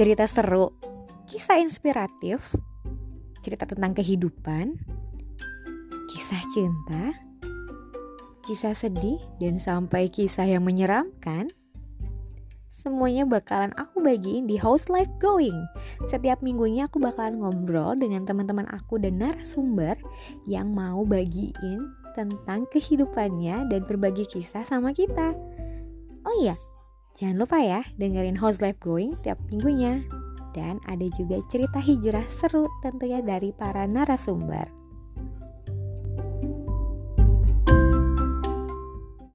cerita seru, kisah inspiratif, cerita tentang kehidupan, kisah cinta, kisah sedih, dan sampai kisah yang menyeramkan. Semuanya bakalan aku bagiin di House Life Going. Setiap minggunya aku bakalan ngobrol dengan teman-teman aku dan narasumber yang mau bagiin tentang kehidupannya dan berbagi kisah sama kita. Oh iya, jangan lupa ya dengerin House Life Going tiap minggunya. Dan ada juga cerita hijrah seru tentunya dari para narasumber.